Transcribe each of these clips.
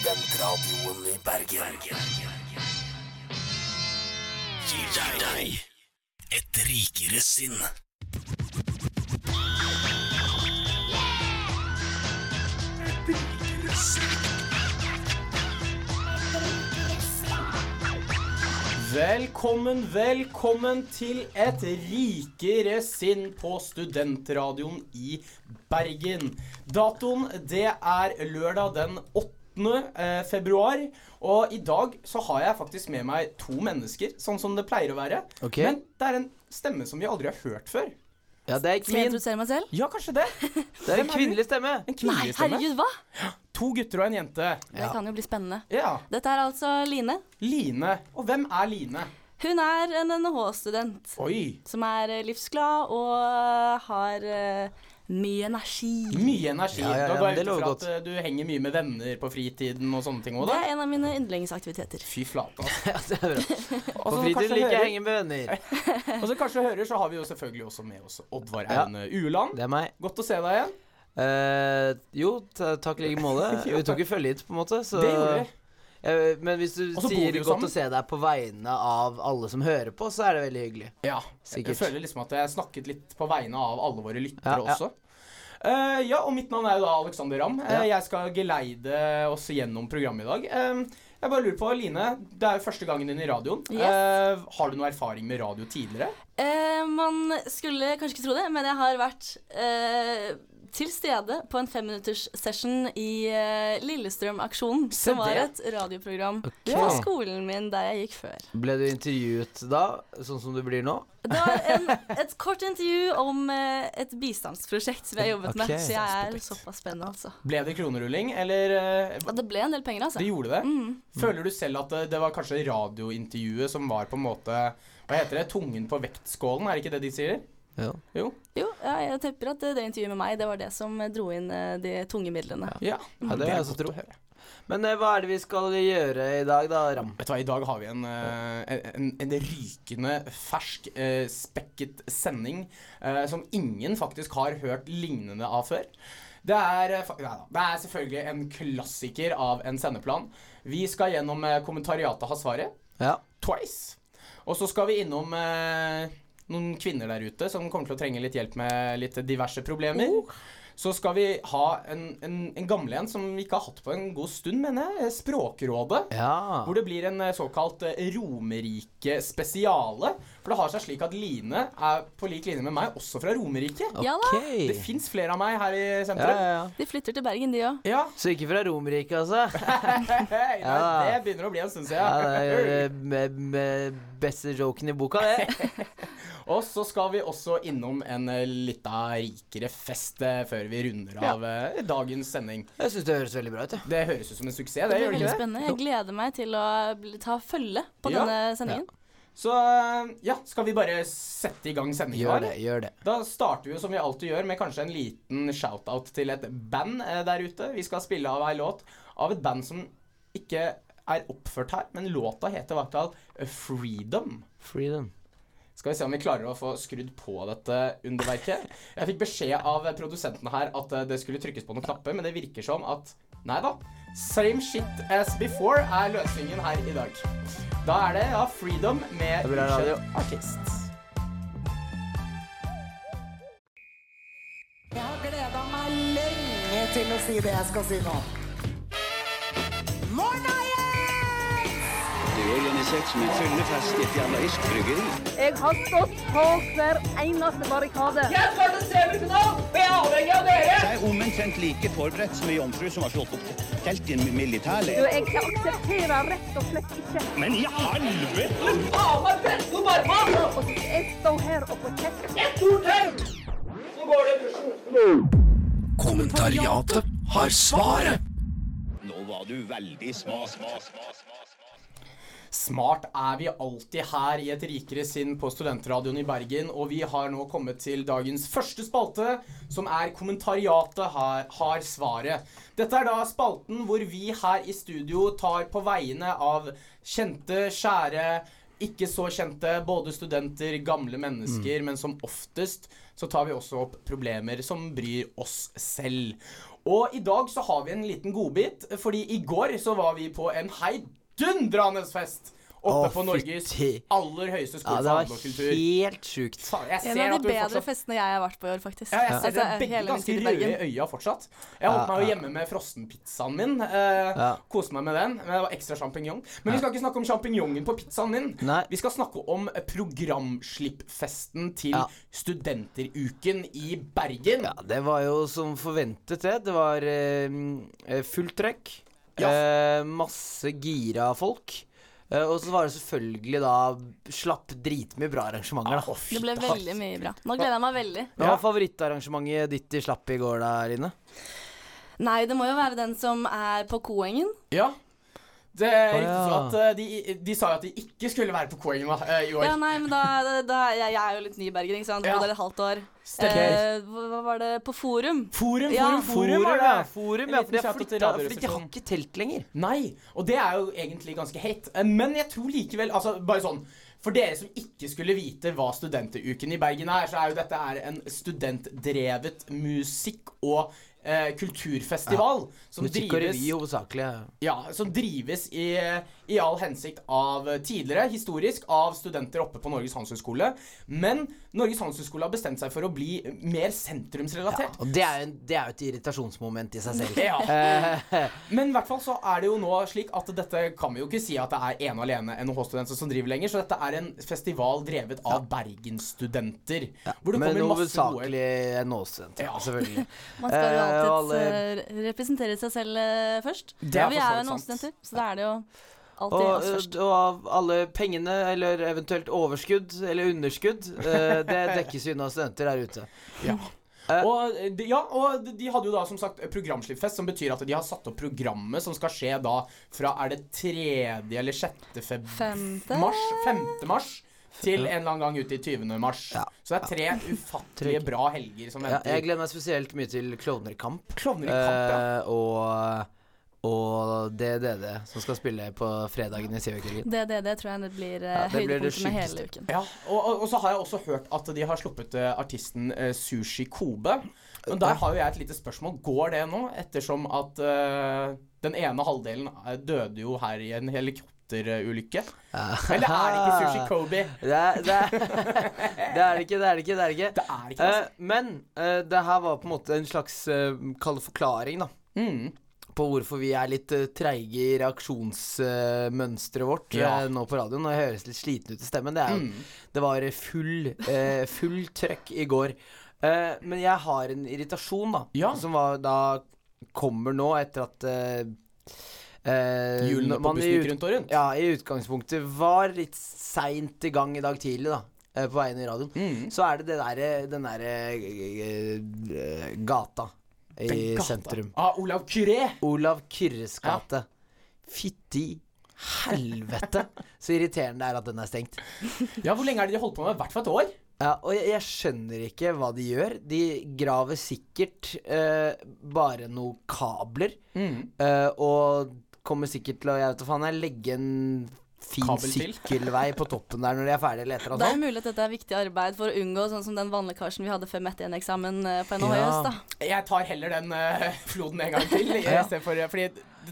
Studentradioen i Bergen. Gir deg et rikere sinn. Velkommen, velkommen til et rikere sinn på Studentradioen i Bergen. Datoen det er lørdag den 8. eh, februar. Og i dag så har jeg faktisk med meg to mennesker, sånn som det pleier å være. Okay. Men det er en stemme som vi aldri har hørt før. Ja, det er Skal jeg min. introdusere meg selv? Ja, kanskje det. Det er en kvinnelig stemme. En Nei, kvinnelig stemme. herregud, hva? To gutter og en jente. Det kan jo bli spennende. Ja. Dette er altså Line. Line. Og hvem er Line? Hun er en NHH-student som er eh, livsglad og har eh, mye energi. Mye energi. Ja, ja, ja, da går jeg ut fra at eh, du henger mye med venner på fritiden og sånne ting òg, Det er en av mine yndlingsaktiviteter. Fy flate, altså. Ja, det er bra. På fritiden liker jeg å henge med venner. Og så kanskje hører, så har vi jo selvfølgelig også med oss Oddvar Ja. Uland. Ueland. Det er meg. Godt å se deg igjen. Eh, jo, ta- takk i like måte. Vi tok jo følge hit, på en måte. Så, Det gjorde vi. Eh, men hvis du sier 'godt sammen. å se deg' på vegne av alle som hører på, så er det veldig hyggelig. Ja. Sikkert. jeg føler liksom at jeg snakket litt på vegne av alle våre lyttere Ja, ja. også. Eh, ja, og mitt navn er jo da Alexander Ramm. Uh. Jeg skal geleide oss gjennom programmet i dag. Uh, jeg bare lurer på, Line, det er jo første gangen din i radioen. Yes. Har du noe erfaring med radio tidligere? Man skulle kanskje ikke tro det, men jeg har vært til stede på en femminutters session i uh, Lillestrøm-aksjonen, som var et radioprogram okay. på skolen min der jeg gikk før. Ble du intervjuet da, sånn som du blir nå? Det var en, et kort intervju om uh, et bistandsprosjekt som jeg har jobbet okay. med, så jeg er såpass spennende, altså. Ble det kronerulling, eller Uh, det ble en del penger, altså. Det gjorde det? Mm. Føler du selv at det, det var kanskje radiointervjuet som var på en måte Hva heter det? Tungen på vektskålen, er det ikke det de sier? Ja. Jo. Jo, ja, jeg tipper at det, intervjuet med meg, det var det som dro inn eh, de tunge midlene. Ja, Ja, det er jeg som tror tro. Men eh, hva er det vi skal gjøre i dag, da, Ram? Vet du hva, I dag har vi en, eh, en, en rykende fersk, spekket sending som ingen faktisk har hørt lignende av før. Det er, da, det er selvfølgelig en klassiker av en sendeplan. Vi skal gjennom kommentariatet har svaret. Ja. Twice. Og så skal vi innom noen kvinner der ute som kommer til å trenge litt hjelp med litt diverse problemer. Så skal vi ha en, en, en gamle en som vi ikke har hatt på en god stund, mener jeg. Språkrådet. ja. Hvor det blir en eh, såkalt eh, Romerike spesiale. For det har seg slik at Line er på lik linje med meg også fra Romerike. Ja da, Det fins flere av meg her i Ja, ja, ja. de flytter til Bergen, de òg. Ja. Så ikke fra Romerike, altså? Nei, Ja. det begynner å bli en stund Ja, det er siden. eh, med, med beste joken i boka, det. Og så skal vi også innom en uh, lita rikere fest eh, før vi runder av ja. dagens sending. Jeg syns det høres veldig bra ut. Ja. Det høres ut som en suksess, Det det gjør det ikke det? spennende. Jeg gleder meg til å ta følge på Ja. denne sendingen. Så eh, ja, skal vi bare sette i gang sendinga? Gjør det. gjør det Da starter vi jo som vi alltid gjør, med kanskje en liten shout-out til et band eh, der ute. Vi skal spille av ei låt av et band som ikke er oppført her, men låta heter i hvert fall Freedom. Freedom. Skal vi se om vi klarer å få skrudd på dette underverket. Jeg fikk beskjed av produsentene her at eh, det skulle trykkes på noen knapper, men det virker som at Nei da. Same shit as before er løsningen her i dag. Da er det ja, Freedom med ukjent artist. Jeg har gleda meg lenge til å si det jeg skal si nå. Morna, organisert som en fyllefest i et jævla irsk bryggeri. Jeg har stått på hver eneste barrikade. Jeg er omtrent like forberedt som ei jomfru som har slått opp telt i en Du, militærleir. jeg aksepterer rett og slett ikke Men i helvete! å jeg står her og får kjeft. Kommentariatet har svaret. Nå var du veldig sma, sma, sma, sma. Smart er vi alltid her i et rikere sinn på Studentradioen i Bergen, og vi har nå kommet til dagens første spalte, som er Kommentariatet har, har svaret. Dette er da spalten hvor vi her i studio tar på vegne av kjente, skjære, ikke så kjente, både studenter, gamle mennesker, men som oftest så tar vi også opp problemer som bryr oss selv. Og i dag så har vi en liten godbit, fordi i går så var vi på en heidundrende fest oppe Å, på Norges fytti. aller høyeste Ja, skole det for var og kultur. helt sjukt. Faen, jeg ser En av de bedre fortsatt festene jeg har vært på i år, faktisk. ja, jeg ser Altså, dere begge ganske røde i øya fortsatt. Jeg holdt Ja, meg jo ja. hjemme med frossenpizzaen min. Eh, Ja. Koste meg med den. Men det var ekstra sjampinjong. Men vi skal ikke snakke om sjampinjongen på pizzaen min. Nei. Vi skal snakke om programslippfesten til Ja. Studenteruken i Bergen. Ja, det var jo som forventet, det. Det var eh, eh, fullt trøkk. Ja. Eh, masse gira folk. Eh, og så var det selvfølgelig da slapp dritmye bra arrangementer, da. Det ble veldig mye bra. Nå gleder jeg meg veldig. Hva Ja. var favorittarrangementet ditt i slapp i går, der inne? Nei, det må jo være den som er på Koengen. Ja. Det er riktig ah, ja. så at eh, de, de sa jo at de ikke skulle være på Koengen da, eh, i år. Ja, nei, men da, da jeg, jeg er jo litt ny i Bergen, ikke sant. Ja. Bodde der et halvt år. Eh, hva hva var det? På Forum. Forum, Ja. forum, forum var det. Forum, ja, for de har flytta Fordi de har ikke telt lenger. Nei, og det er jo egentlig ganske hate. Eh, Men jeg tror likevel Altså, bare sånn For dere som ikke skulle vite hva Studenteruken i Bergen er, så er jo dette er en studentdrevet musikk- og eh, kulturfestival som Musikk og drives revy hovedsakelig. ja, som drives i, i all hensikt av eh, tidligere, historisk, av studenter oppe på Norges handelshøyskole. Men Norges handelshøyskole har bestemt seg for å bli mer sentrumsrelatert. Og det er, det er jo et irritasjonsmoment i seg selv. Ja. Eh, Men i hvert fall så er det jo nå slik at dette kan vi jo ikke si at det er ene og alene NHH-studenter som driver lenger. Så dette er en festival drevet av Bergensstudenter. Hvor det men kommer masse gode hovedsakelig NHH-studenter, Ja. selvfølgelig. Man skal jo Eh, alltid representere seg selv først. Det er Ja, vi for så er jo vidt sant. Så da er det jo alltid Og, oss først. og av alle pengene, eller eventuelt overskudd eller underskudd, eh, det dekkes av studenter der ute. Ja. Eh. Og, eh, de, ja, og de hadde jo da som sagt programslippfest, som betyr at de har satt opp programmet som skal skje da fra er det tredje eller sjette feb Femte? mars? Femte mars. Til en eller annen gang ute i 20. mars. Ja. Så det er tre ufattelige bra helger som Ja, jeg gleder meg spesielt mye til Klovnerkamp. Klovner i kamp, ja. Eh, og, og DDD, som skal spille på fredagen i det, det tror jeg det blir eh, Ja, det høydepunktet med hele uken. Ja, og, og, og så har jeg også hørt at de har sluppet eh, artisten uh, Sushi Kobe. Men der har jo jeg et lite spørsmål. Går det nå? Ettersom at uh, den ene halvdelen eh, døde jo her i en helikopterulykke. Eller er det ikke Sushi Kobe? Det er det, er, det er ikke, det er det ikke. Det er ikke. Det er ikke. Eh, men eh, det her var på en måte en slags uh, kall det forklaring, da. Mm. På hvorfor vi er litt uh, treige i reaksjonsmønsteret vårt Ja. eh, nå på radioen. Og jeg høres litt sliten ut i stemmen. Det, jo- Mm. det var full, eh, full trøkk i går. Eh, men jeg har en irritasjon, da. Ja. Som var, da kommer nå etter at eh, eh, Hjulene på gikk rundt og rundt. Ja, i utgangspunktet var litt seint i gang i dag tidlig, da. eh, På veien i radioen. Mm. Så er det, det der, den derre eh, eh, gata i Den sentrum. Ah, Olav Kyrre! Olav Kyrres gate. Fytti helvete så irriterende det er at den er stengt. Ja, hvor lenge er det de holdt på med? I hvert fall et år. Ja, og jeg, jeg skjønner ikke hva de gjør. De graver sikkert uh, bare noen kabler. Mm. Uh, og kommer sikkert til å jeg vet hva faen, jeg, legge en fin sykkelvei på toppen der når de er ferdige, eller et eller Det er annet sånt. mulig at dette er viktig arbeid for å unngå sånn som den vannlekkasjen vi hadde før Mette-eksamen på NHH i Ja. høst. da. Jeg tar heller den uh, floden en gang til. i Ja. for, fordi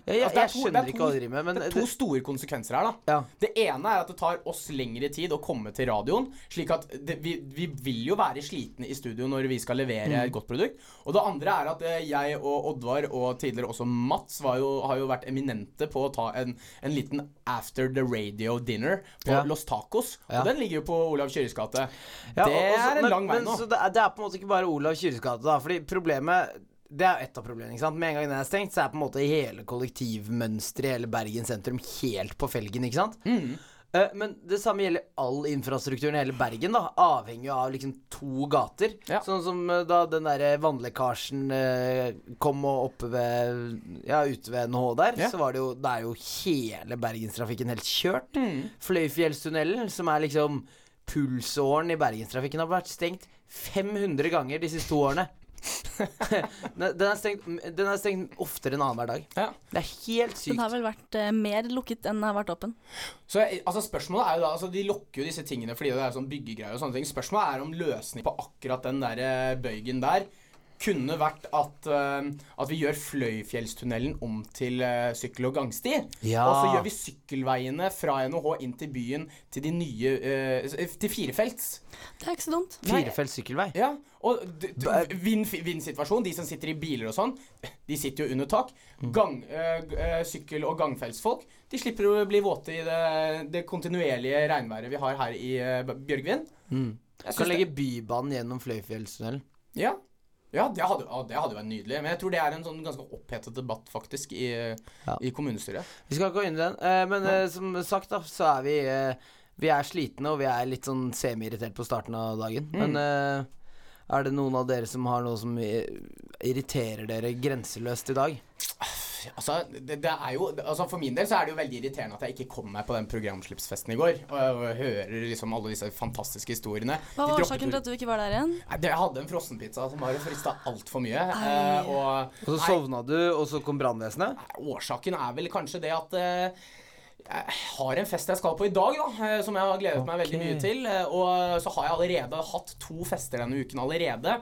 Jeg, altså, det jeg to- skjønner er ikke hva de driver med, men Det er to store konsekvenser her, da. ja. Det ene er at det tar oss lengre tid å komme til radioen. Slik at det, vi, vi vil jo være slitne i studio når vi skal levere Mm. et godt produkt. Og det andre er at eh, jeg og Oddvar og tidligere også Mats var jo, har jo vært eminente på å ta en, en liten after the radio dinner på Ja. Los Tacos. Ja. Og den ligger jo på Olav Kyrres gate. Det er en men, lang vei nå. Så det, er, det på en måte ikke bare Olav Kyrres gate, da. Fordi problemet Det er jo ett av problemene. ikke sant? Med en gang den er stengt, så er på en måte hele kollektivmønsteret i hele Bergen sentrum helt på felgen, ikke sant? Mm. Eh, men det samme gjelder all infrastrukturen i hele Bergen, da. Avhengig av liksom to gater. Ja. Sånn som eh, da den der vannlekkasjen eh, kom og oppe ved Ja, ute ved NH der, Ja. så var det jo Da er jo hele bergenstrafikken helt kjørt. Mm. Fløyfjellstunnelen, som er liksom pulsåren i bergenstrafikken, har vært stengt 500 ganger de siste to årene. den, er stengt, den er stengt oftere enn annenhver dag. Ja. Det er helt sykt. Den har vel vært eh, mer lukket enn den har vært åpen. Så eh, altså spørsmålet er jo da altså De lokker jo disse tingene fordi det er sånn byggegreier og sånne ting. Spørsmålet er om løsning på akkurat den der eh, bøygen der kunne vært at, eh, at vi gjør Fløyfjellstunnelen om til eh, sykkel- og gangsti. Ja. Og så gjør vi sykkelveiene fra NHH inn til byen til de nye eh, Til firefelts. Det er ikke så dumt. Firefelts sykkelvei. Ja, og vinn-situasjon. De som sitter i biler og sånn, de sitter jo under tak. Gang, eh, eh, sykkel- og gangfeltsfolk de slipper å bli våte i det, det kontinuerlige regnværet vi har her i Bjørgvin. Mm. Jeg Kan legge Bybanen gjennom Fløyfjellstunnelen. ja, ja det, hadde, ja, det hadde vært nydelig. Men jeg tror det er en sånn ganske opphetet debatt, faktisk, i, Ja. i kommunestyret. Vi skal gå inn i den. eh, men ja. som sagt, da, så er vi eh, Vi er slitne, og vi er litt sånn semi-irritert på starten av dagen. Men eh, er det noen av dere som har noe som eh, irriterer dere grenseløst i dag? Altså, det, det er jo, altså For min del så er det jo veldig irriterende at jeg ikke kom meg på den programslippsfesten i går. Og, og hører liksom alle disse fantastiske historiene. Hva var årsaken til at du ikke var der igjen? Nei, det- Jeg hadde en frossenpizza som bare frista altfor mye. Eh, og Og så Nei. sovna du, og så kom brannvesenet? årsaken er vel kanskje det at eh, jeg har en fest jeg skal på i dag, da, eh, som jeg har gledet meg veldig mye til. eh, Og så har jeg allerede hatt to fester denne uken allerede.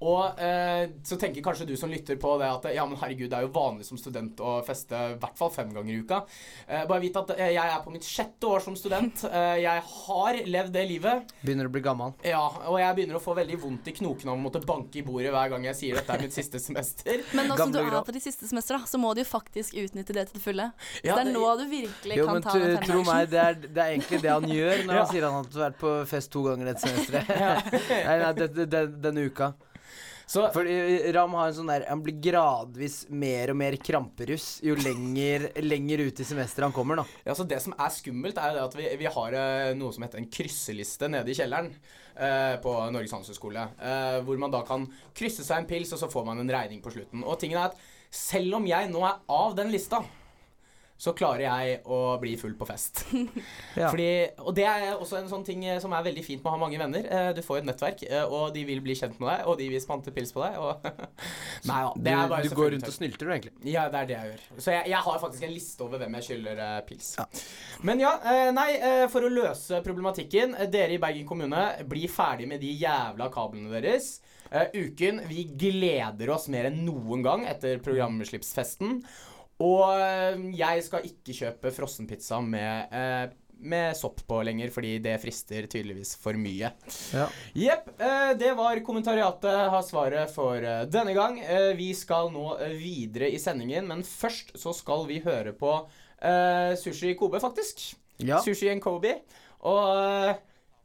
Og eh, så tenker kanskje du som lytter på det at ja, men herregud, det er jo vanlig som student å feste i hvert fall fem ganger i uka. Eh, bare vit at eh, jeg er på mitt sjette år som student. Eh, jeg har levd det livet. Begynner å bli gammel. Ja, og jeg begynner å få veldig vondt i knokene av å måtte banke i bordet hver gang jeg sier dette er mitt siste semester. Men nå som du er på de siste semestera, så må du jo faktisk utnytte det til det fulle. Ja, det er det- nå du virkelig Jo, kan men ta den tro meg, det er, det er egentlig det han gjør når Ja. han sier han har vært på fest to ganger dette semesteret. nei, nei, det, det, det, denne uka. Så For eh, Ram har en sånn der Han blir gradvis mer og mer kramperuss jo lenger, lenger ut i semesteret han kommer, da. Ja, så Det som er skummelt, er at vi, vi har eh, noe som heter en krysseliste nede i kjelleren eh, på Norges handelshøyskole. Eh, hvor man da kan krysse seg en pils, og så får man en regning på slutten. Og tingen er at selv om jeg nå er av den lista, så klarer jeg å bli full på fest. Ja. Fordi, og det er også en sånn ting eh, som er veldig fint med å ha mange venner. Eh, Du får et nettverk, eh, og de vil bli kjent med deg, og de vil spante pils på deg. Og Nei. Du, Det er bare du går rundt og snylter, du, egentlig. ja, det er det jeg gjør. Så jeg, jeg har faktisk en liste over hvem jeg skylder uh, pils. Men ja, eh, nei, for å løse problematikken. Dere i Bergen kommune, bli ferdig med de jævla kablene deres. Uh, uken, vi gleder oss mer enn noen gang etter programslippsfesten. Og eh, jeg skal ikke kjøpe frossenpizza med, eh, med sopp på lenger, fordi det frister tydeligvis for mye. Ja. Jepp. Eh, det var kommentariatet har svaret for eh, denne gang. Eh, vi skal nå videre i sendingen, men først så skal vi høre på eh, Sushi Kobe, faktisk. Ja. Sushi and Kobe. Og eh,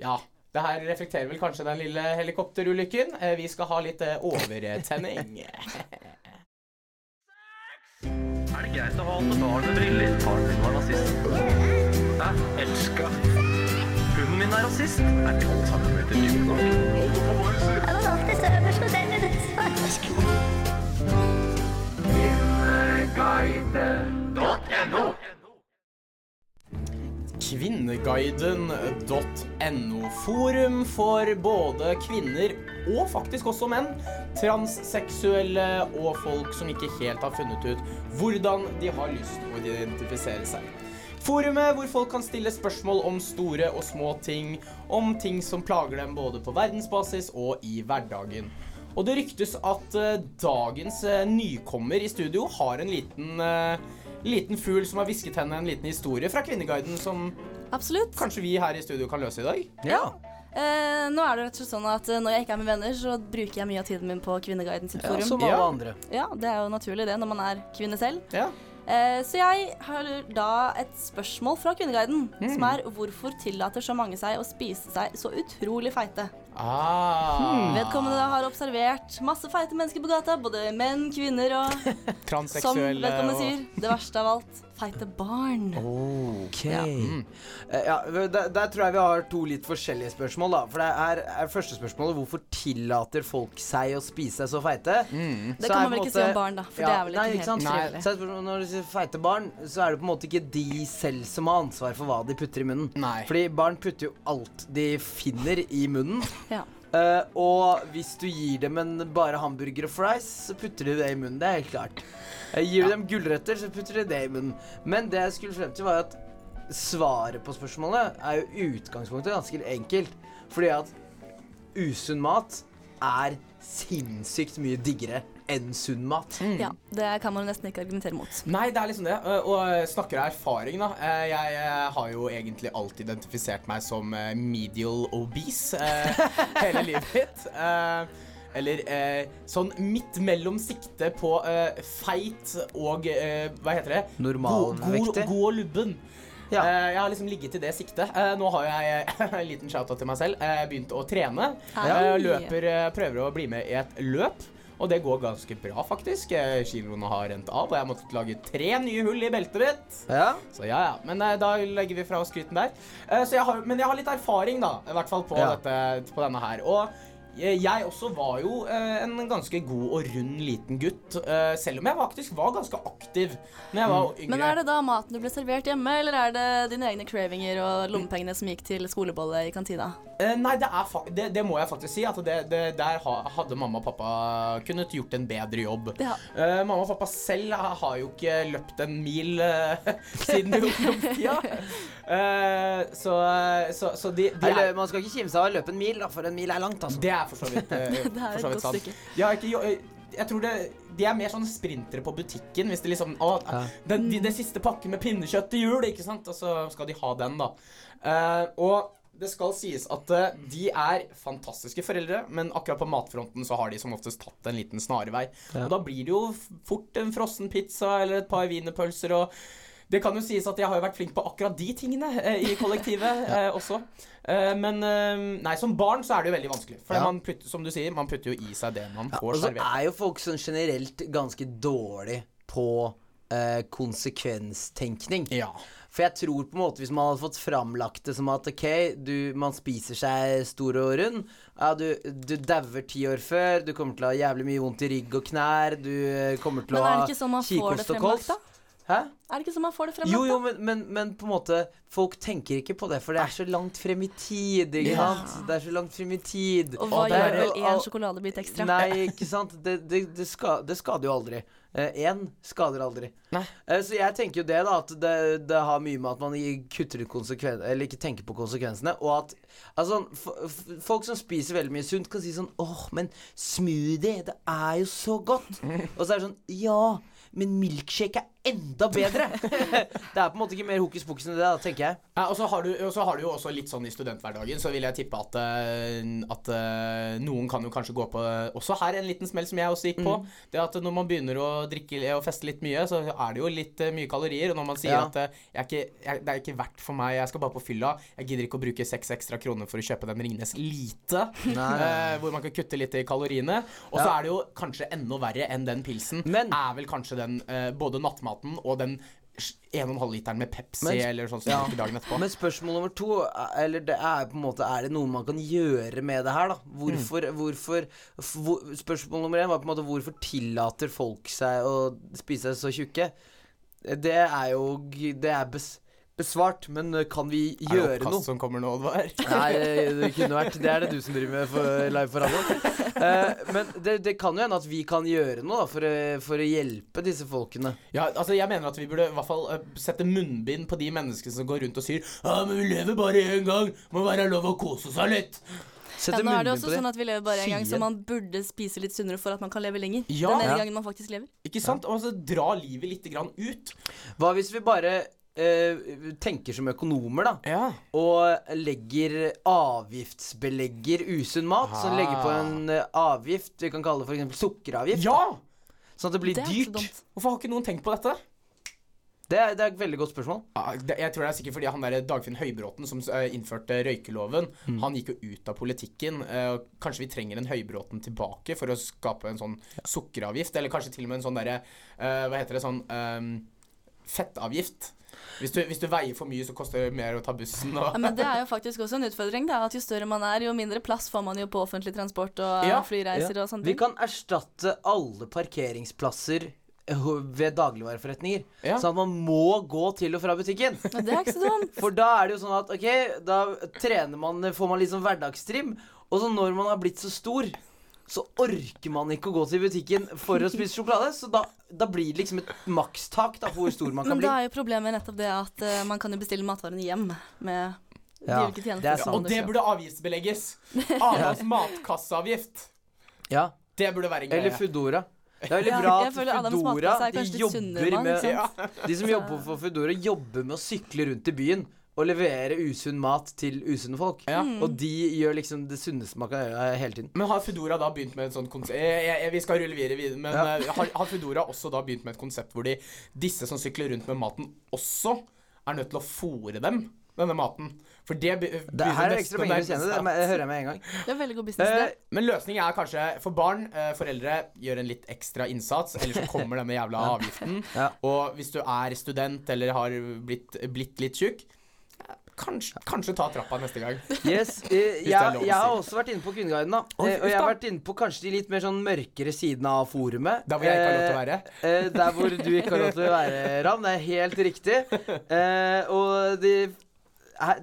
ja. Det her reflekterer vel kanskje den lille helikopterulykken. Vi skal ha litt overtenning. Greit å ha alle med briller? Faren min var nazist. Jeg Elska. Hunden min er rasist. Er 12 centimeter dyp nok? Kvinneguiden.no Kvinneguiden.no. Forum for både kvinner og faktisk også menn. Transseksuelle og folk som ikke helt har funnet ut hvordan de har lyst til å identifisere seg. Forumet hvor folk kan stille spørsmål om store og små ting, om ting som plager dem både på verdensbasis og i hverdagen. Og det ryktes at eh, dagens eh, nykommer i studio har en liten, eh, liten fugl som har hvisket henne en liten historie fra Kvinneguiden som Absolutt. kanskje vi her i studio kan løse i dag. Ja. Eh, nå er det rett og slett sånn at eh, når jeg ikke er med venner, så bruker jeg mye av tiden min på Kvinneguiden sitt ja, forum. som alle Ja. andre. Ja, det er jo naturlig det når man er kvinne selv. Ja. Eh, så jeg har da et spørsmål fra Kvinneguiden, som er hvorfor tillater så mange seg å spise seg så utrolig feite? Ah, Vedkommende har observert masse feite mennesker på gata, både menn, kvinner og som vedkommende og sier, det verste av alt, feite barn. Ok. Ja. Mm. ja, der, der tror jeg vi har to litt forskjellige spørsmål, da. For det er, er første spørsmålet hvorfor tillater folk seg å spise seg så feite? Mm. Det Så kan man vel ikke måte, si om barn, da, for Ja, det er vel nei, ikke helt trivelig. Så er når du sier feite barn, så er det på en måte ikke de selv som har ansvar for hva de putter i munnen. Nei. Fordi barn putter jo alt de finner i munnen. Ja. Uh, og hvis du gir dem en bare hamburger og fries, så putter de det i munnen. Det er helt klart. Uh, gir du dem gulrøtter, så putter de det i munnen. Men det jeg skulle frem til, var at svaret på spørsmålet er jo utgangspunktet ganske enkelt. Fordi at usunn mat er sinnssykt mye diggere enn sunn mat. Ja, det kan man nesten ikke argumentere mot. Nei, det er liksom det. Og og snakker av erfaring, da. Eh, Jeg eh, har jo egentlig alltid identifisert meg som eh, medial obese eh, hele livet mitt. Eh, Eller eh, sånn midt mellom sikte på eh, feit og eh, Hva heter det? Normalvektig. god, god og lubben. Ja. Eh, jeg har liksom ligget i det siktet. Eh, nå har jeg en liten shout-out til meg selv. eh, begynt å trene. Eh, løper, eh, prøver å bli med i et løp. Og det går ganske bra, faktisk. Eh, Kiloene har rent av, og jeg har måttet lage tre nye hull i beltet mitt. Ja. Så ja, ja. Men eh, da legger vi fra oss skryten der. Eh, så jeg har, men jeg har litt erfaring, da. I hvert fall på, Ja. dette, på denne her. Og jeg også var jo eh, en ganske god og rund liten gutt. eh, selv om jeg faktisk var ganske aktiv Når jeg var yngre. Men er det da maten du ble servert hjemme, eller er det dine egne cravinger og lommepengene som gikk til skolebolle i kantina? Eh, nei, det, er fa det, det må jeg faktisk si. At det, det, der hadde mamma og pappa kunnet gjort en bedre jobb. Ja. Uh, mamma og pappa selv har, har jo ikke løpt en mil uh, siden ungdomstida. uh, så, så, så de, de er, man skal ikke kimse av å løpe en mil, da, for en mil er langt, altså. Det er for så vidt, eh, er for så vidt sant. De ikke jo, eh, jeg tror det, De er mer sånn sprintere på butikken. Hvis de liksom å, den, de, Den siste pakken med pinnekjøtt til jul, ikke sant? Og så skal de ha den, da. Uh, og det skal sies at uh, de er fantastiske foreldre, men akkurat på matfronten så har de som oftest tatt en liten snarvei. Og da blir det jo fort en frossen pizza eller et par wienerpølser og det kan jo sies at jeg har jo vært flink på akkurat de tingene eh, i kollektivet eh, også. Eh, men eh, nei, som barn så er det jo veldig vanskelig. For Ja. man putter, som du sier, man putter jo i seg det man Ja, får og så er jo folk sånn generelt ganske dårlig på eh, konsekvenstenkning. Ja. For jeg tror på en måte hvis man hadde fått framlagt det som at ok, du, man spiser seg stor og rund Ja, du, du dauer ti år før, du kommer til å ha jævlig mye vondt i rygg og knær, du eh, kommer til Men å er ha det ikke sånn man får det fremlagt, da? Hæ? Er det ikke sånn man får det frem? Jo, jo, men, men, men på en måte Folk tenker ikke på det, for det er så langt frem i tid. Ikke Ja. sant? Det er så langt frem i tid. Og hva det er- gjør vel én sjokoladebit ekstra? Nei, ikke sant. Det, det, det, ska, det skader jo aldri. Én skader aldri. Nei. Eh, så jeg tenker jo det, da, at det, det har mye med at man kutter ut konsekven Eller ikke tenker på konsekvensene. Og at altså, f f folk som spiser veldig mye sunt, kan si sånn Åh, men smoothie, det er jo så godt. Og så er det sånn Ja, men milkshake er enda bedre. det er på en måte ikke mer hokus pokus enn det, da, tenker jeg. Ja, og så har, du, og så har du jo også litt sånn i studenthverdagen, så vil jeg tippe at, eh, at eh, noen kan jo kanskje gå på eh, også her en liten smell som jeg også gikk på. Mm. Det at når man begynner å drikke og feste litt mye, så er det jo litt mye kalorier. Og når man sier Ja. at jeg ikke, jeg, det er ikke verdt for meg, jeg skal bare på fylla, jeg gidder ikke å bruke seks ekstra kroner for å kjøpe den Ringnes Lite, eh, hvor man kan kutte litt i kaloriene. Og så Ja. er det jo kanskje enda verre enn den pilsen, Men- er vel kanskje den eh, både nattmaten og den 1,5 literen med Pepsi Men- eller sånn som Ja. dagen etterpå. Men spørsmål nummer to er- Eller det er på en måte Er det noe man kan gjøre med det her, da? Hvorfor, hvorfor hvor, Spørsmål nummer én var på en måte hvorfor tillater folk seg å spise seg så tjukke? Det er jo Det er bes, besvart, men eh, kan vi gjøre noe? Er det oppkast noe? som kommer nå, Oddvar? Nei, det, det kunne vært Det er det du som driver med for, live for radio. Uh, men det, det kan jo hende at vi kan gjøre noe da for, å- for å hjelpe disse folkene. Ja, altså jeg mener at vi burde i hvert fall eh, sette munnbind på de menneskene som går rundt og sier Ja, men vi lever bare én gang. Må være lov å kose seg litt. Sette Ja, nå er det også sånn at vi lever bare en gang, så man burde spise litt sunnere for at man kan leve lenger. Ja. Den ene Ja. gangen man faktisk lever. Ikke sant? Og så dra livet litt grann ut. Hva hvis vi bare eh, tenker som økonomer, da? Ja. Og legger avgiftsbelegger usunn mat. Så Ah. legger på en eh, avgift, vi kan kalle det f.eks. sukkeravgift. ja! Sånn at det blir Det så dyrt. Hvorfor har ikke noen tenkt på dette? Det er, det er et veldig godt spørsmål. Ja, det, jeg tror det er sikkert fordi han der Dagfinn Høybråten som uh, innførte røykeloven, Mm. han gikk jo ut av politikken. Uh, kanskje vi trenger en Høybråten tilbake for å skape en sånn sukkeravgift, eller kanskje til og med en sånn derre uh, Hva heter det sånn um, Fettavgift. Hvis du, hvis du veier for mye, så koster det mer å ta bussen. Og, Ja, men det er jo faktisk også en utfordring. Da, at Jo større man er, jo mindre plass får man jo på offentlig transport og Ja, flyreiser og sånne Vi kan erstatte alle parkeringsplasser eh, ved dagligvareforretninger. Ja. Sånn at man må gå til og fra butikken. Men det er ikke så dumt. For da er det jo sånn at ok, da trener man, får man litt sånn hverdagstrim. Og så når man har blitt så stor, så orker man ikke å gå til butikken for å spise sjokolade. Så da, da blir det liksom et makstak da, på hvor stor man kan Men bli. da er jo problemet nettopp det at uh, man kan jo bestille matvarene hjem med de Ja, ulike er tjenestene. og det burde avgiftsbelegges. Adams matkasseavgift. Ja. Det burde være en Eller greie. Foodora. Det er veldig Ja, bra at Foodora de jobber med De som jobber for Foodora, jobber med å sykle rundt i byen og levere usunn mat til usunne folk. Ja. Og de gjør liksom det sunneste man kan gjøre hele tiden. Men har Foodora da begynt med et sånt konsept jeg, jeg, Vi skal rulle videre, videre men Ja. eh, har, har Foodora også da begynt med et konsept hvor de, disse som sykler rundt med maten, også er nødt til å fòre dem denne maten? For det Det her er ekstra penger å nærme tjene. Det det hører jeg med en gang. Det er veldig god business, Eh, det. Men løsningen er kanskje for barn, eh, foreldre, gjør en litt ekstra innsats, ellers så kommer denne jævla avgiften. Ja. Og hvis du er student eller har blitt, blitt litt tjukk, eh, kanskje, kanskje ta trappa neste gang. Yes, eh, jeg, jeg har også vært inne på Kvinneguiden, da. Eh, og jeg har vært inne på kanskje de litt mer sånn mørkere sidene av forumet. Der hvor jeg ikke har lov til å være. Eh, der hvor du ikke har lov til å være, Ram. Det er helt riktig. Eh, og de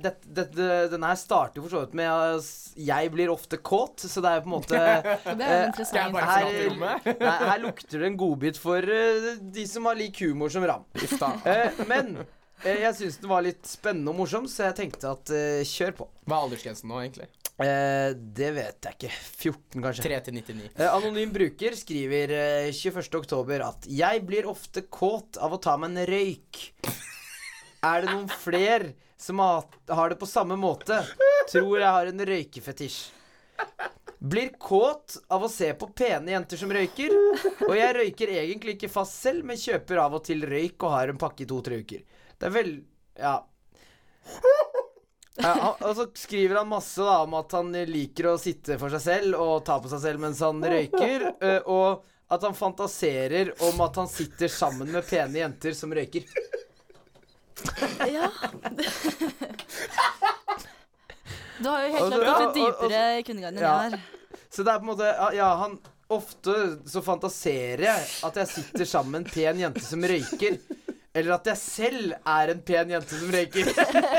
det, det, det, denne her starter jo for så vidt med at jeg blir ofte kåt, så det er på en måte det er interessant. Jeg her, nei, her lukter det en godbit for uh, de som har lik humor som Ram. Uh. Eh, men jeg syns den var litt spennende og morsom, så jeg tenkte at uh, kjør på. Hva er aldersgrensen nå, egentlig? Eh, det vet jeg ikke. 14, kanskje. 3 til 99. Eh, Anonym bruker skriver eh, 21. oktober at Jeg blir ofte kåt av å ta meg en røyk. Er det noen fler som har, har det på samme måte? Tror jeg har en røykefetisj. Blir kåt av å se på pene jenter som røyker. Og jeg røyker egentlig ikke fast selv, men kjøper av og til røyk og har en pakke i to-tre uker. Det er veldig Ja. Ja, og så skriver han masse da om at han liker å sitte for seg selv og ta på seg selv mens han røyker. Og at han fantaserer om at han sitter sammen med pene jenter som røyker. Ja. Du har jo helt klart gått litt dypere i kundeguiden enn Ja. jeg har. Så det er på en måte Ja, ja han Ofte så fantaserer jeg at jeg sitter sammen med en pen jente som røyker. Eller at jeg selv er en pen jente som røyker.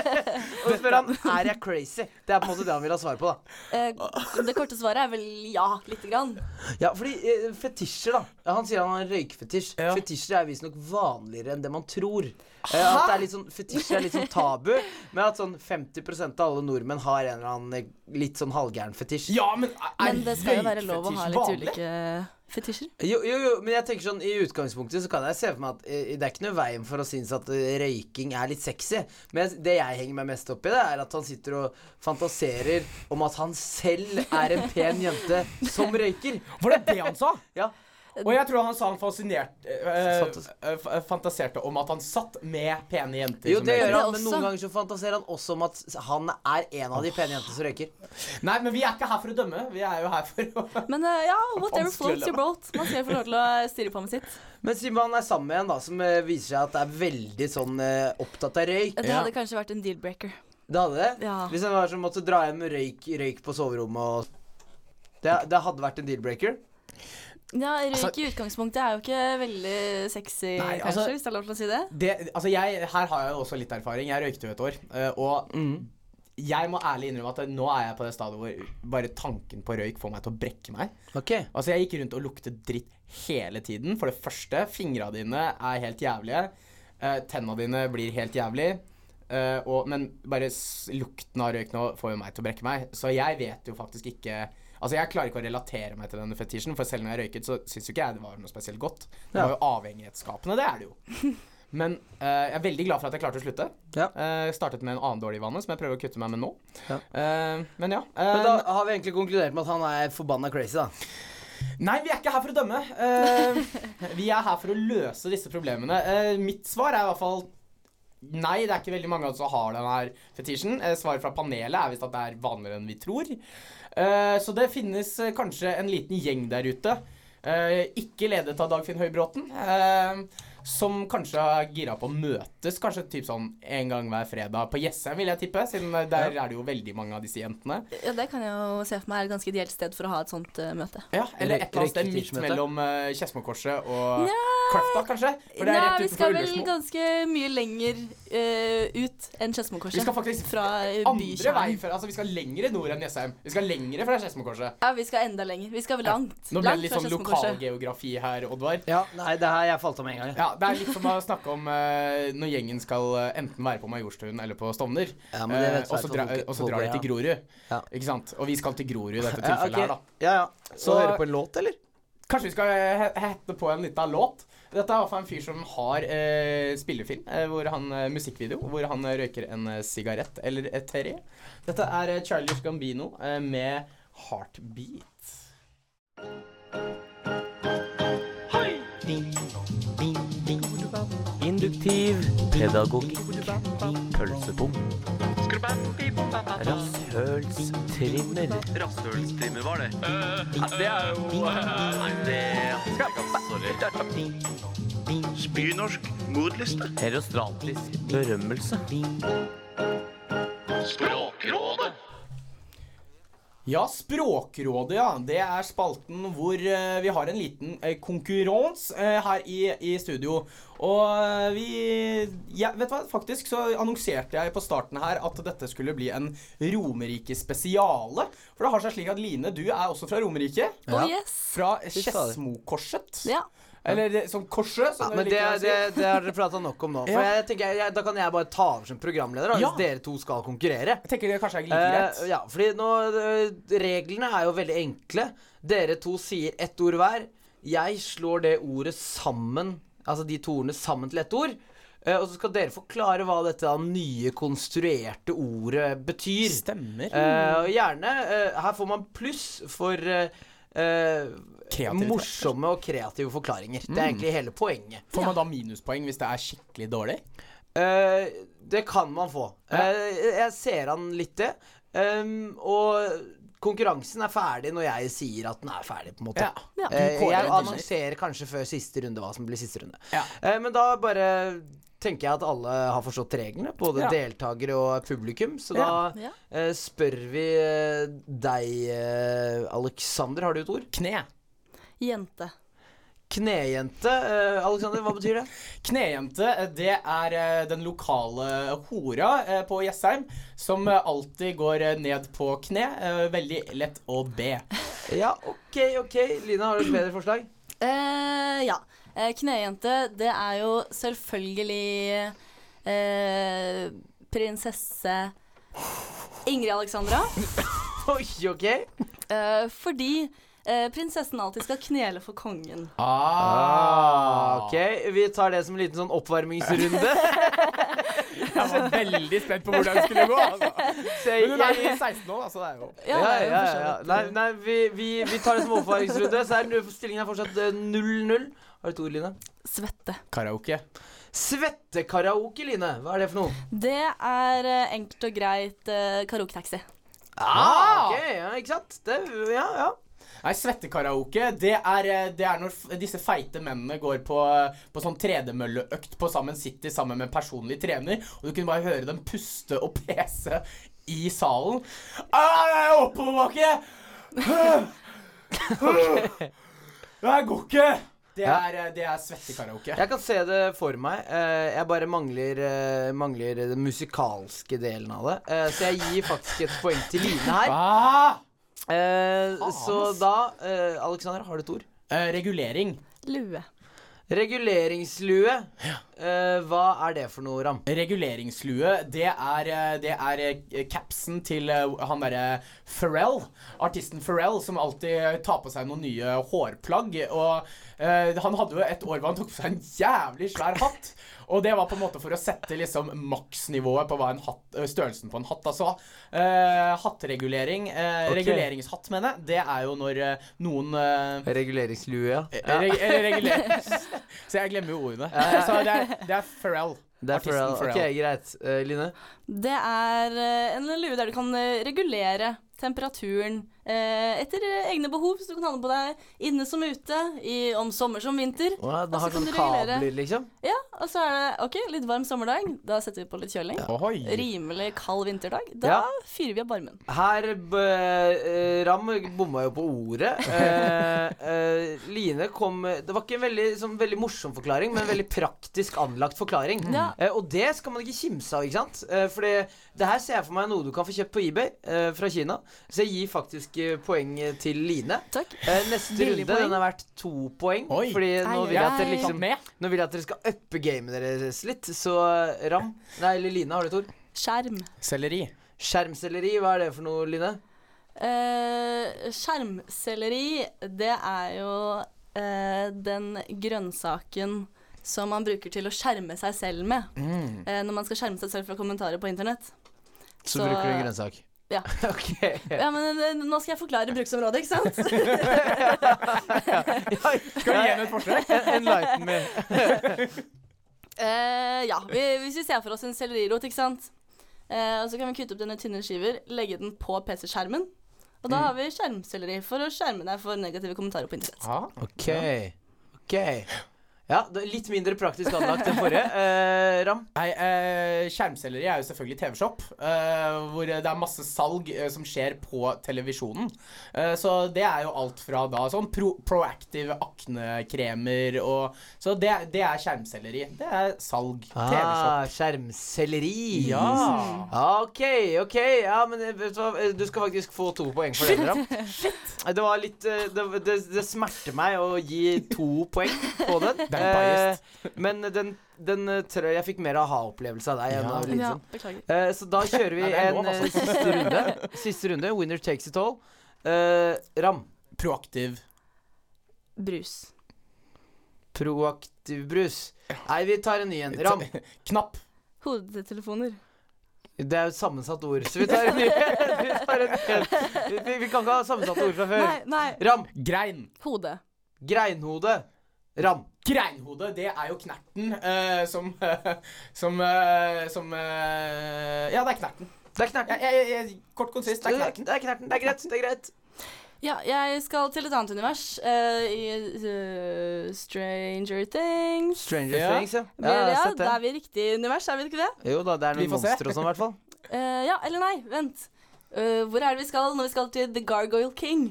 og så spør han er jeg crazy. Det er på en måte det han vil ha svar på. da Eh, det korte svaret er vel ja, lite grann. Ja, fordi eh, fetisjer, da. Han sier han har en røykfetisj. Ja. Fetisjer er visstnok vanligere enn det man tror. Eh, at det er litt sånn, Fetisjer er litt sånn tabu, men at sånn 50% av alle nordmenn har en eller annen eh, litt sånn halvgæren fetisj. Ja, men er Men det skal jo være lov å ha røykfetisj litt vanlig? ulike fetisjer. Jo, jo, jo, men jeg tenker sånn i utgangspunktet så kan jeg se for meg at eh, det er ikke noe veien for å synes at eh, røyking er litt sexy. Men det jeg henger meg mest opp i, det er at han sitter og fantaserer om at han selv er en pen jente som røyker. Var det det han sa? Ja. Og jeg tror han sa han fascinert, f- fantaserte om at han satt med pene jenter. Jo, det gjør han, men noen ganger så fantaserer han også om at han er en av de pene jentene som røyker. Nei, men vi er ikke her for å dømme. Vi er jo her for å Men uh, ja, whatever floats your boat. Man skal få lov til å styre på med sitt. Men siden man er sammen med en da som viser seg at er veldig sånn uh, opptatt av røyk Det Ja. hadde kanskje vært en deal-breaker. Det hadde det? Ja. Hvis han var som måtte dra hjem med røyk, røyk på soverommet og det, det hadde vært en deal-breaker? Ja, Røyk Altså- i utgangspunktet er jo ikke veldig sexy, Nei, kanskje, altså- hvis det er lov til å si det. det, altså jeg, Her har jeg jo også litt erfaring. Jeg røykte jo et år. eh, Og jeg må ærlig innrømme at nå er jeg på det stadiet hvor bare tanken på røyk får meg til å brekke meg. Ok. Altså Jeg gikk rundt og luktet dritt hele tiden. For det første, fingra dine er helt jævlige. Uh, tenna dine blir helt jævlig. eh, og, men bare lukten av røyk nå får jo meg til å brekke meg. Så jeg vet jo faktisk ikke Altså Jeg klarer ikke å relatere meg til denne fetisjen, for selv når jeg røyket, så syns jo ikke jeg det var noe spesielt godt. Det var jo avhengighetsskapende, det er det jo. Men uh, jeg er veldig glad for at jeg klarte å slutte. Ja. Uh, startet med en annen dårlig vane som jeg prøver å kutte meg med nå. Ja. Uh, men ja. Men da har vi egentlig konkludert med at han er forbanna crazy, da. Nei, vi er ikke her for å dømme. Vi er her for å løse disse problemene. Mitt svar er i hvert fall nei. Det er ikke veldig mange som har den her fetisjen. Svaret fra panelet er visst at det er vanligere enn vi tror. Eh, så det finnes eh, kanskje en liten gjeng der ute, eh, ikke ledet av Dagfinn Høybråten, eh, som kanskje er gira på å møtes kanskje typ sånn en gang hver fredag på Jessheim, vil jeg tippe. Siden der er det jo veldig mange av disse jentene. Ja, Det kan jeg jo se for meg er et ganske ideelt sted for å ha et sånt møte. Ja, Eller et eller annet sted midt mellom uh, Skedsmokorset og Kløfta, kanskje? For det er Nei, rett vi utenfor skal vel Ullersmo. ganske mye lenger eh, ut enn Skedsmokorset. Vi skal faktisk fra eh, Andre vei bykjernen. for, altså Vi skal lengre nord enn Jessheim. Vi skal lengre fra Skedsmokorset. Ja, vi skal enda lenger. Vi skal langt. Nå ble det langt litt fra sånn Skedsmokorset. lokalgeografi her, Oddvar. Ja, nei, det her jeg falt av med en gang. Ja, det er litt som å snakke om eh, når gjengen skal eh, enten være på Majorstuen eller på Stovner. Ja, men det vet eh, og så dra, folk- og så folk drar de til Grorud. Ja. Ikke sant? Og vi skal til Grorud i dette Ja, tilfellet ok. her, da. Ja, ja. Så Så- høre på en låt, eller? Kanskje vi skal he hette på en liten låt. Dette er i hvert fall en fyr som har eh, spillefilm, eh, hvor han, eh, musikkvideo, hvor han eh, røyker en eh, sigarett eller et tre. Dette er eh, Charlies Gambino eh, med Heartbeat. Induktiv pedagogikk. Pølsebom. Rasshølstrimmer. Rasshølstrimmer var det. Uh, det er jo Nei, det Sorry. Spynorsk modliste. Herostratisk berømmelse. Språkrådet. Ja, Språkrådet, ja. Det er spalten hvor eh, vi har en liten uh, konkurranse eh, her i, i studio. Og eh, vi ja, Vet du hva, faktisk så annonserte jeg på starten her at dette skulle bli en Romerike-spesiale. For det har seg slik at Line, du er også fra Romerike. Oh yes. Fra. Skedsmokorset. Ja. Eller det- som korset, Ja, men det det, det, har dere prata nok om nå. For jeg tenker, jeg, Da kan jeg bare ta over som programleder, da, Ja. hvis dere to skal konkurrere. Jeg tenker det kanskje er like greit uh, ja, fordi nå eh, Reglene er jo veldig enkle. Dere to sier ett ord hver. Jeg slår det ordet sammen, altså de to ordene sammen til ett ord. Uh, og så skal dere forklare hva dette da nye, konstruerte ordet betyr. Stemmer. Uh, gjerne Uh, Her får man pluss for Kreativitet. morsomme og kreative forklaringer. Det er egentlig hele poenget. Får man da minuspoeng hvis det er skikkelig dårlig? Eh, det kan man få. Eh, jeg ser an litt det. Um, og konkurransen er ferdig når jeg sier at den er ferdig, på en måte. Ja. Ja. Eh, jeg annonserer kanskje før siste runde hva som blir siste runde. Ja. Eh, men da bare tenker jeg at alle har forstått reglene, både Ja. deltakere og publikum. Så Ja. da Ja. Uh, spør vi eh, deg, uh, Alexander, har du et ord? Kne. Jente. Knejente. Eh, Alexander, hva betyr det? Knejente, eh, det er eh, den lokale hora på Jessheim som alltid går ned på kne. Veldig lett å be. Ja, OK, OK. Lina, har du et bedre forslag? Eh, ja. Knejente, det er jo selvfølgelig eh, prinsesse Ingrid Alexandra. Oi, OK. Eh, fordi prinsessen alltid skal knele for kongen. Ah, Ok, Vi tar det som en liten sånn oppvarmingsrunde. Jeg var veldig spent på hvordan det skulle gå. Altså. Men hun er jo 16 år, altså. det er jo ja, ja, ja, ja. Nei, eh, nei vi, vi, vi tar det som oppvarmingsrunde. Så er stillingen er fortsatt eh, 0-0. Har du et ord, Line? Svette. karaoke. Svettekaraoke, Line. Hva er det for noe? Det er eh, enkelt og greit uh, karaoketaxi. Ah, ok, ja, ikke sant? Det, ja, ja. Nei, svettekaraoke, det er, eh, det er når disse feite mennene går på, på sånn tredemølleøkt på Sammen City sammen med personlig trener, og du kunne bare høre dem puste og pese i salen. Ah, jeg er oppoverbakke! Det her går ikke! Det er, eh, det er svettekaraoke. Jeg kan se det for meg. Eh, jeg bare mangler, mangler den musikalske delen av det. Så jeg gir faktisk et poeng til Line her. Ah! Eh, så da eh, Alexander, har du et ord? Eh, regulering. Lue. Reguleringslue. Eh, hva er det for noe, Ram? Reguleringslue, det er, eh, det er eh, capsen til eh, han derre Pharrell. Artisten Pharrell, som alltid tar på seg noen nye hårplagg. Og eh, han hadde jo et år hvor han tok på seg en jævlig svær hatt. Og det var på en måte for å sette liksom maksnivået på hva en hatt, eh, størrelsen på en hatt. Altså uh, hattregulering uh, okay. Reguleringshatt, mener jeg. Det er jo når uh, noen Reguleringslue, ja. Reg reguler... Så jeg glemmer jo ordene. Så det er, det er Pharrell. Det er Pharrell. Pharrell. Ok, greit. Line? Det er en lue der du kan regulere temperaturen etter eh, egne behov. Så du kan ha den på deg inne som ute, i, om sommer som vinter. Ja, den har sånn du regulere. kabler, liksom? Ja, Og så er det OK, litt varm sommerdag. Da setter vi på litt kjøling. Ohoi. Rimelig kald vinterdag. Da Ja. fyrer vi av barmen. Her eh, Ram bomma jo på ordet. Eh, eh, Line kom Det var ikke en veldig, sånn, veldig morsom forklaring, men en veldig praktisk anlagt forklaring. Ja. Eh, og det skal man ikke kimse av, ikke sant? Eh, fordi det her ser jeg for meg noe du kan få kjøpt på eBay fra Kina. Så jeg gir faktisk faktisk poeng til Line. Takk. Eh, neste Billig runde poeng. den har vært to poeng. Oi. Fordi nå vil jeg at dere liksom Nå vil jeg at dere skal uppe gamet deres litt. Så Ram Nei, eller Line, har du et ord? Skjerm. Selleri. Skjermselleri, hva er det for noe, Line? Eh, skjermselleri, det er jo eh, den grønnsaken som man bruker til å skjerme seg selv med. Mm. eh, når man skal skjerme seg selv fra kommentarer på internett. Så, Så- bruker du en grønnsak. Ja. Okay. Ja, men eh, nå skal jeg forklare bruksområdet, ikke sant? Skal vi gi henne et forsøk? Enlighten me. uh, ja, vi, hvis vi ser for oss en sellerirot, ikke sant. Uh, og så kan vi kutte opp denne tynne skiver, legge den på PC-skjermen. Og da har vi skjermselleri for å skjerme deg for negative kommentarer på internett. Ja. Ok. Ok. Ja, litt mindre praktisk anlagt enn forrige. Eh, Ram? Nei, eh, Skjermselleri er jo selvfølgelig TV-shop, eh, hvor det er masse salg eh, som skjer på televisjonen. Eh, så det er jo alt fra da sånn pro proactive aknekremer og Så det, det er skjermselleri. Det er salg. Ah, TV-shop. skjermselleri. Ja. Ok, ok. Ja, men eh, vet du hva, du skal faktisk få to poeng for den, Ram. Shit. Det var litt Det, det, det smerter meg å gi to poeng på den. Det Eh, men den, den eh, jeg jeg fikk mer aha-opplevelse av deg Ja. av Ja, beklager. Eh, så da kjører vi Nei, en lov, altså. siste runde. Siste runde. Winner takes it all. Uh, Ram. Proaktiv. Brus. Proaktiv brus. Nei, vi tar en ny en. Ram. Knapp. Hodetelefoner. Det er jo et sammensatt ord, så vi tar en ny vi, tar en ny en. vi, vi kan ikke ha sammensatte ord fra før. Nei, nei. Ram. Grein. Hode. Greinhode. Ram. Greinhode, det er jo knerten uh, som Som uh, Som eh, Ja, det er knerten. Det er knerten. Jeg, jeg, jeg, kort konsist, det er knerten. Det er knerten. Det er greit. Det er greit. Ja, jeg skal til et annet univers. eh, I Stranger Things. Stranger Ja. Things, ja. Ja, ja, ja da er vi i riktig univers, er vi ikke det? Jo da, det er noen monstre og sånn, i hvert fall. Eh, ja, eller nei, vent. Eh, hvor er det vi skal når vi skal til The Gargoyle King?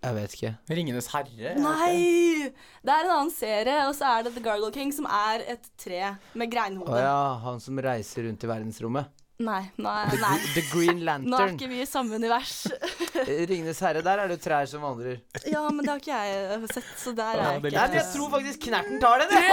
Jeg vet ikke. Ringenes herre? er det ikke? Nei! Det er en annen serie, og så er det The Gargle King, som er et tre med Å greinhode. ja, han som reiser rundt i verdensrommet. Nei, nei, The, nei. The Green Nå er ikke vi i samme univers. Ringenes herre, der er det trær som vandrer. ja, men det har ikke jeg sett, så der er jeg jeg Nei, men jeg tror faktisk Knerten tar den, jeg.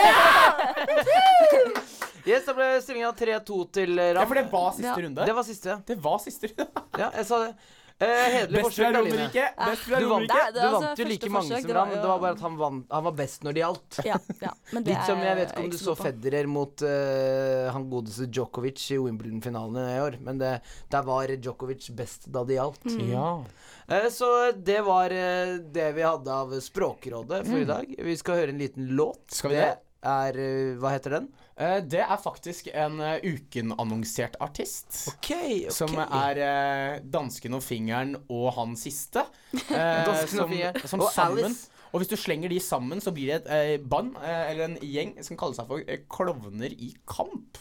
yes, da ble stillinga 3-2 til eh, Ja, for det var siste Ja. runde. Det var siste. Det var siste runde. Ja, jeg sa det. Eh, Hederlig Best fra forsøk. Romerike. Best fra Du vant, Romerike. Det du er altså vant jo like mange forsøk, som det jo- Det var bare at han, vant, han var best når det gjaldt. Ja, ja, Litt som jeg vet ikke om du så. Federer mot eh, han godeste Djokovic i Wimbledon-finalen i år. Men det, der var Djokovic best da det gjaldt. Mm. Ja. Eh, så det var det vi hadde av Språkrådet for i dag. Vi skal høre en liten låt. Mm. Skal vi det? Er eh, Hva heter den? Eh, Det er faktisk en uh, ukenannonsert artist. Ok, okay. Som er eh, Dansken og fingeren og han siste. Eh, Dansken og som, fingeren. som Og sammen Alice. Og hvis du slenger de sammen, så blir det et eh, band, eh, eller en gjeng, som kaller seg for eh, Klovner i kamp.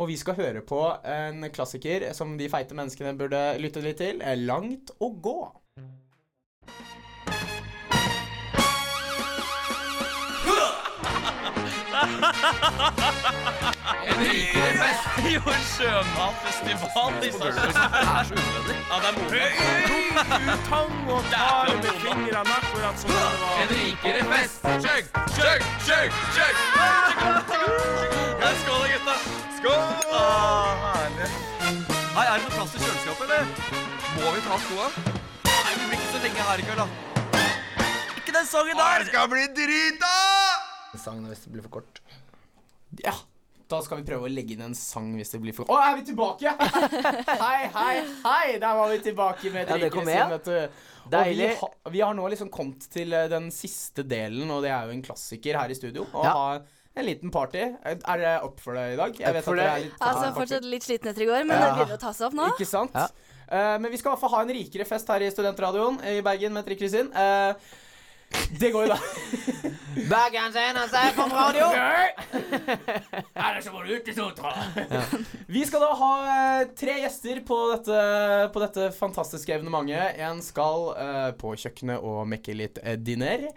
Og vi skal høre på en klassiker som de feite menneskene burde lytte litt til. eh, Langt å gå. Jo, en sjømatfestival i Sarpsborg. Ja, det er modig. Tang tar med fingrene akkurat som det var. En rikere fest! Chug, chug, chug, chug! Skål da, gutta. Skål! Ah, herlig. Hei, er det noe plass til kjøleskapet, eller? Må vi ta skoa? Nei, vi blir ikke så lenge her i kveld, da. Ikke den sangen der! Det skal bli drita! Sangen hvis det blir for kort. Ja. Da skal vi prøve å legge inn en sang hvis det blir for Å, er vi tilbake? hei, hei, hei! Der var vi tilbake med Ja, det kom Drikkeresin, igjen. vet du. Og Vi, ha, vi har nå liksom kommet til eh, den siste delen, og det er jo en klassiker her i studio. Å Ja. ha en liten party. Er dere opp for det i dag? Jeg vet for at dere det. er litt Altså, fortsatt litt sliten etter i går, men Ja. det begynner å ta seg opp nå. Ikke sant? Ja. Uh, men vi skal i hvert fall ha en rikere fest her i Studentradioen i Bergen med Trikker sin. Det går jo da. Bergens eneste FM-radio! Ellers må du ut i sotra. Vi skal da ha eh, tre gjester på dette, på dette fantastiske evenementet. En skal uh, på kjøkkenet og mekke litt eh, diner.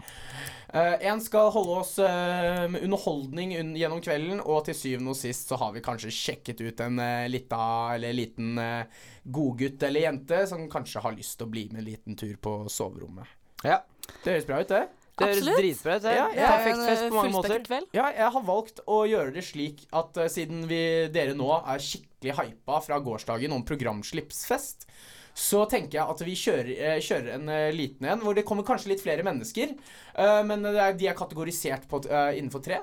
En skal holde oss uh, med underholdning un gjennom kvelden, og til syvende og sist så har vi kanskje sjekket ut en uh, lita eller liten uh, godgutt eller jente som kanskje har lyst til å bli med en liten tur på soverommet. Ja. Det høres bra ut, det. Det høres Absolutt. dritbra ut. Ja, ja. Perfekt fest på mange måter. kveld. Ja, jeg har valgt å gjøre det slik at uh, siden vi, dere nå er skikkelig hypa fra gårsdagen om programslipsfest, så tenker jeg at vi kjører, uh, kjører en uh, liten en hvor det kommer kanskje litt flere mennesker. eh, men det er, de er kategorisert på, innenfor tre.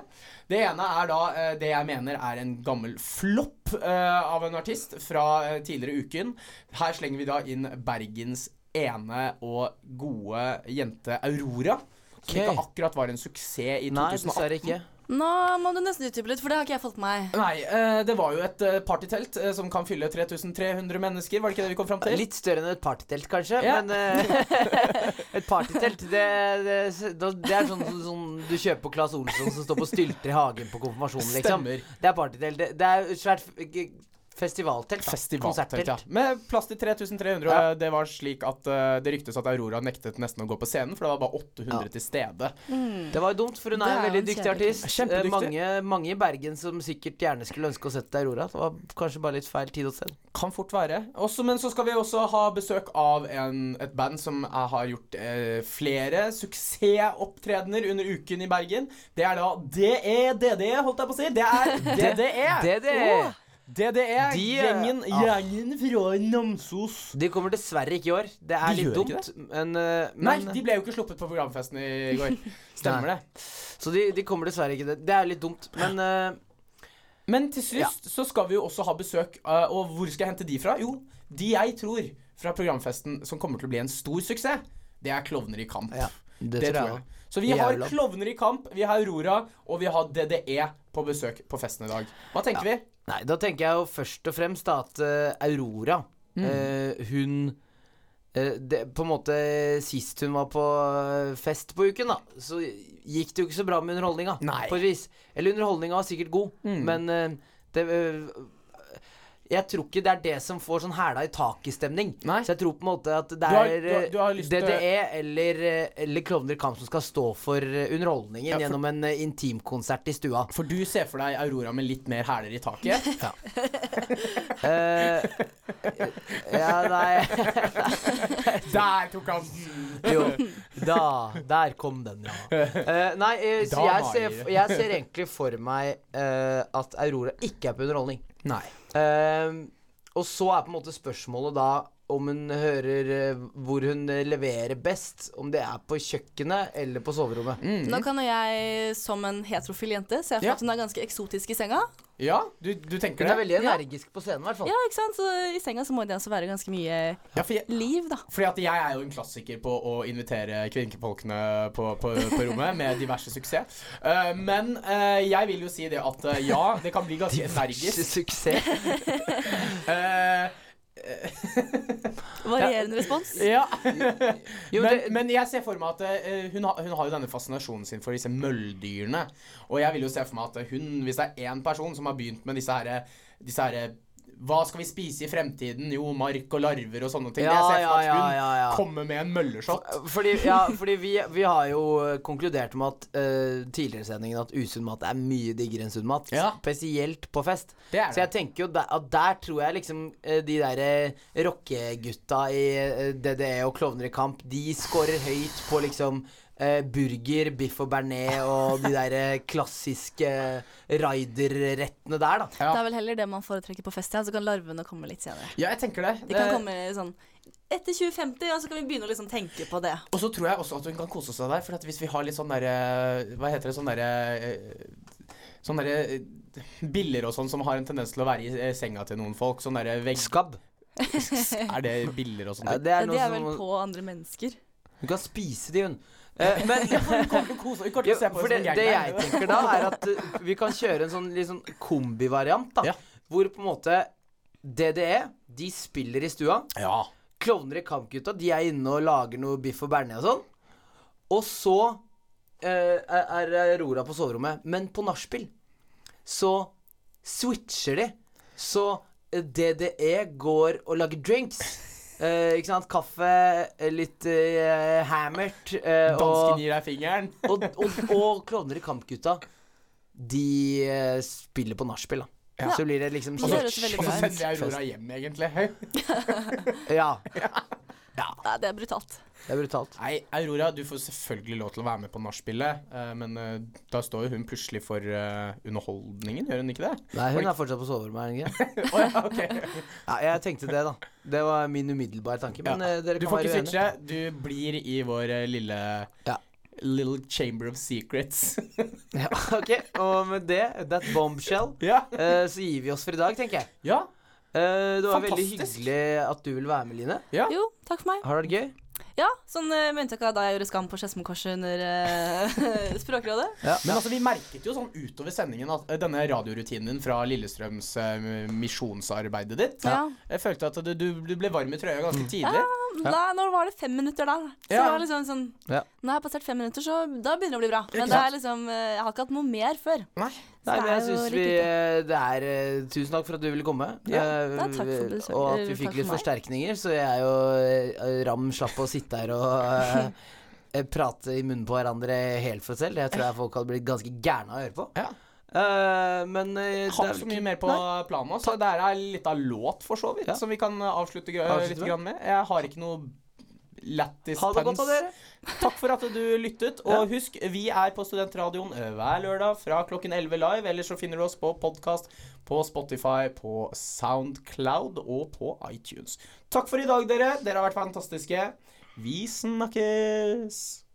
Det ene er da det jeg mener er en gammel flopp av en artist fra tidligere uken. Her slenger vi da inn Bergens ene og gode jente Aurora. Som okay. ikke akkurat var en suksess i 2018. Nei, dessverre ikke. Nå må du nesten utdype litt, for det har ikke jeg fått med meg. Nei, eh, det var jo et eh, partytelt eh, som kan fylle 3300 mennesker, var det ikke det vi kom fram til? Litt større enn et partytelt, kanskje. Ja. Men et partytelt, det, det, det er sånn, sånn du kjøper på Claes Olsson som står på stylter i hagen på konfirmasjonen, liksom. Stemmer. Det er partytelt. Det, det er svært festivaltelt. da. Festivaltelt, ja. Med plass til 3300. Ja. Det var slik at uh, det ryktes at Aurora nektet nesten å gå på scenen, for det var bare 800 til stede. Det var jo dumt, for hun er, er en veldig dyktig artist. Kjempedyktig. Eh, Mange, mange i Bergen som sikkert gjerne skulle ønske å sette Aurora. Det var kanskje bare litt feil tid og sted. Kan fort være. Også, men så skal vi også ha besøk av en, et band som har gjort eh, flere suksessopptredener under uken i Bergen. Det er da DEDD, holdt jeg på å si. Det er DDE. DDE. DDE, De, gjengen, ah. gjengen fra Namsos. De kommer dessverre ikke i år. Det er De litt dumt, men, eh, Nei, de ble jo ikke sluppet på programfesten i går. Stemmer det. Så de, de kommer dessverre ikke. Det, er litt dumt, men uh, Men til sist så skal vi jo også ha besøk, uh, og hvor skal jeg hente de fra? Jo, de jeg tror fra programfesten som kommer til å bli en stor suksess, det er Klovner i kamp. Ja, det det tror jeg jeg. Så vi har Klovner i kamp, vi har Aurora, og vi har DDE på besøk på festen i dag. Hva tenker vi? Nei, da tenker jeg jo først og fremst da at uh, Aurora eh, Hun uh, det, På en måte Sist hun var på fest på uken, da, så gikk det jo ikke så bra med underholdninga. På et vis. Eller underholdninga var sikkert god, men eh, det jeg tror ikke det er det som får sånn hæla i taket-stemning. Så jeg tror på en måte at det Du har- er du har- du har lyst til- DDE eller, eh, eller Klovner i kamp som skal stå for eh, underholdningen Ja, for- gjennom en eh, intimkonsert i stua. For du ser for deg Aurora med litt mer hæler i taket. Eh, ja, nei Der tok han den! Jo, da Der kom den, ja. Uh, nei, uh, så jeg ser, jeg ser egentlig for meg eh, at Aurora ikke er på underholdning. Nei. Eh, og så er på en måte spørsmålet da om hun hører eh, hvor hun eh, leverer best. Om det er på kjøkkenet eller på soverommet. Nå kan jo jeg som en heterofil jente se for Ja. at hun er ganske eksotisk i senga. Ja, du, du tenker Hun er veldig energisk på scenen, i hvert fall. Ja, ikke sant? Så i senga så må det altså være ganske mye Ja, for jeg, liv, da. fordi at jeg er jo en klassiker på å invitere kvinnfolkene på, på, på rommet med diverse suksess. Eh, men eh, jeg vil jo si det at eh, ja, det kan bli ganske energisk. Suksess. Eh, Varierende respons. ja. Jo, men, det- men jeg ser for meg at eh, hun, har, hun har jo denne fascinasjonen sin for disse mølldyrene. Og jeg vil jo se for meg at hun, hvis det er én person som har begynt med disse herre disse herre hva skal vi spise i fremtiden? Jo, mark og larver og sånne ting. Ja, jeg ser for meg at hun ja, ja. kommer med en mølleshot. Fordi, ja, fordi vi, vi har jo eh, konkludert med at uh, tidligere i sendingen at usunn mat er mye diggere enn sunn mat. Spesielt på fest. Det er Så jeg tenker jo der, at der tror jeg liksom uh, de der uh, rockegutta i DDE og Klovner i kamp, de scorer høyt på liksom eh, burger, biff og bearnés og de der klassiske klassiske raiderrettene der, da. Ja. Det er vel heller det man foretrekker på fest, ja. Så kan larvene komme litt senere. Ja, jeg tenker det. De kan Det- komme sånn etter 2050, og så kan vi begynne å liksom tenke på det. Og så tror jeg også at hun kan kose seg der. For at hvis vi har litt sånn derre Hva heter det? Sånn derre Sånne der, eh, biller og sånn som har en tendens til å være i eh, senga til noen folk. Sånn derre vegg... Skabb. Er det biller og sånn? Ja, det er Ja, det er vel som på andre mennesker. Hun kan spise de, hun. Eh, men Hun kommer til å kose Hun Ja, å se på for det, jeg tenker da, er at uh, vi kan kjøre en sånn, sånn kombivariant, da. Ja. Hvor på en måte DDE, de spiller i stua. Ja. Klovner i Kampgutta, de er inne og lager noe biff og bearnés og sånn. Og så uh, er Aurora på soverommet. Men på nachspiel så switcher de. Så eh, DDE går og lager drinks. Eh, ikke sant? Kaffe, eh, litt uh, hammert. uh, og, Dansken gir deg fingeren. og, og, og Klovner i Kampgutta, de uh, spiller på nachspiel, da. Ja. Så blir det liksom veldig Og så sender jeg Aurora hjem, egentlig. Ja, Ja, det er brutalt. det er brutalt. Nei, Aurora, du får selvfølgelig lov til å være med på nachspielet, uh, men uh, da står jo hun plutselig for uh, underholdningen, gjør hun ikke det? Nei, hun er fortsatt på soverommet, er hun ikke? oh, ja, ok. Ja, jeg tenkte det, da. Det var min umiddelbare tanke. Men Ja. dere Du får ikke switche. Du blir i vår lille Ja. Little chamber of secrets. Ja, ok, og med det, that bombshell, ja. eh, så gir vi oss for i dag, tenker jeg. ja. Eh, det var veldig hyggelig at du ville være med, Line. Ja. Jo, takk for meg. Har du det gøy? Ja, sånn eh, med unntak av da jeg gjorde Skam på Skedsmokorset under uh, Språkrådet. Men altså, vi merket jo sånn utover sendingen at uh, denne radiorutinen din fra Lillestrøms uh, misjonsarbeidet ditt Ja. Jeg følte at du, du, ble varm i trøya ganske tidlig. Da, når var det fem minutter da? Så Ja. det var liksom sånn Ja. Når jeg har passert fem minutter, så da begynner det å bli bra. Men det er liksom Jeg har ikke hatt noe mer før. Nei. Nei, men jeg syns vi eh, Det er eh, Tusen takk for at du ville komme. Ja. Eh, takk for og at vi fikk litt forsterkninger, så jeg er jo Ram slapp å sitte her og prate i munnen på hverandre helt for selv. Det tror jeg folk hadde blitt ganske gærne av å høre på. Ja. Uh, men uh, har er ikke så mye mer på Nei. planen nå, så det er litt av låt, for så vidt, Ja. som vi kan avslutte Avslutte litt grann med. Jeg har ikke noe lættis dere. Takk for at du lyttet. Og husk, vi er på Studentradioen eh, hver lørdag fra klokken 11 live. Eller så finner du oss på podkast på Spotify, på Soundcloud og på iTunes. Takk for i dag, dere. Dere har vært fantastiske. Vi snakkes.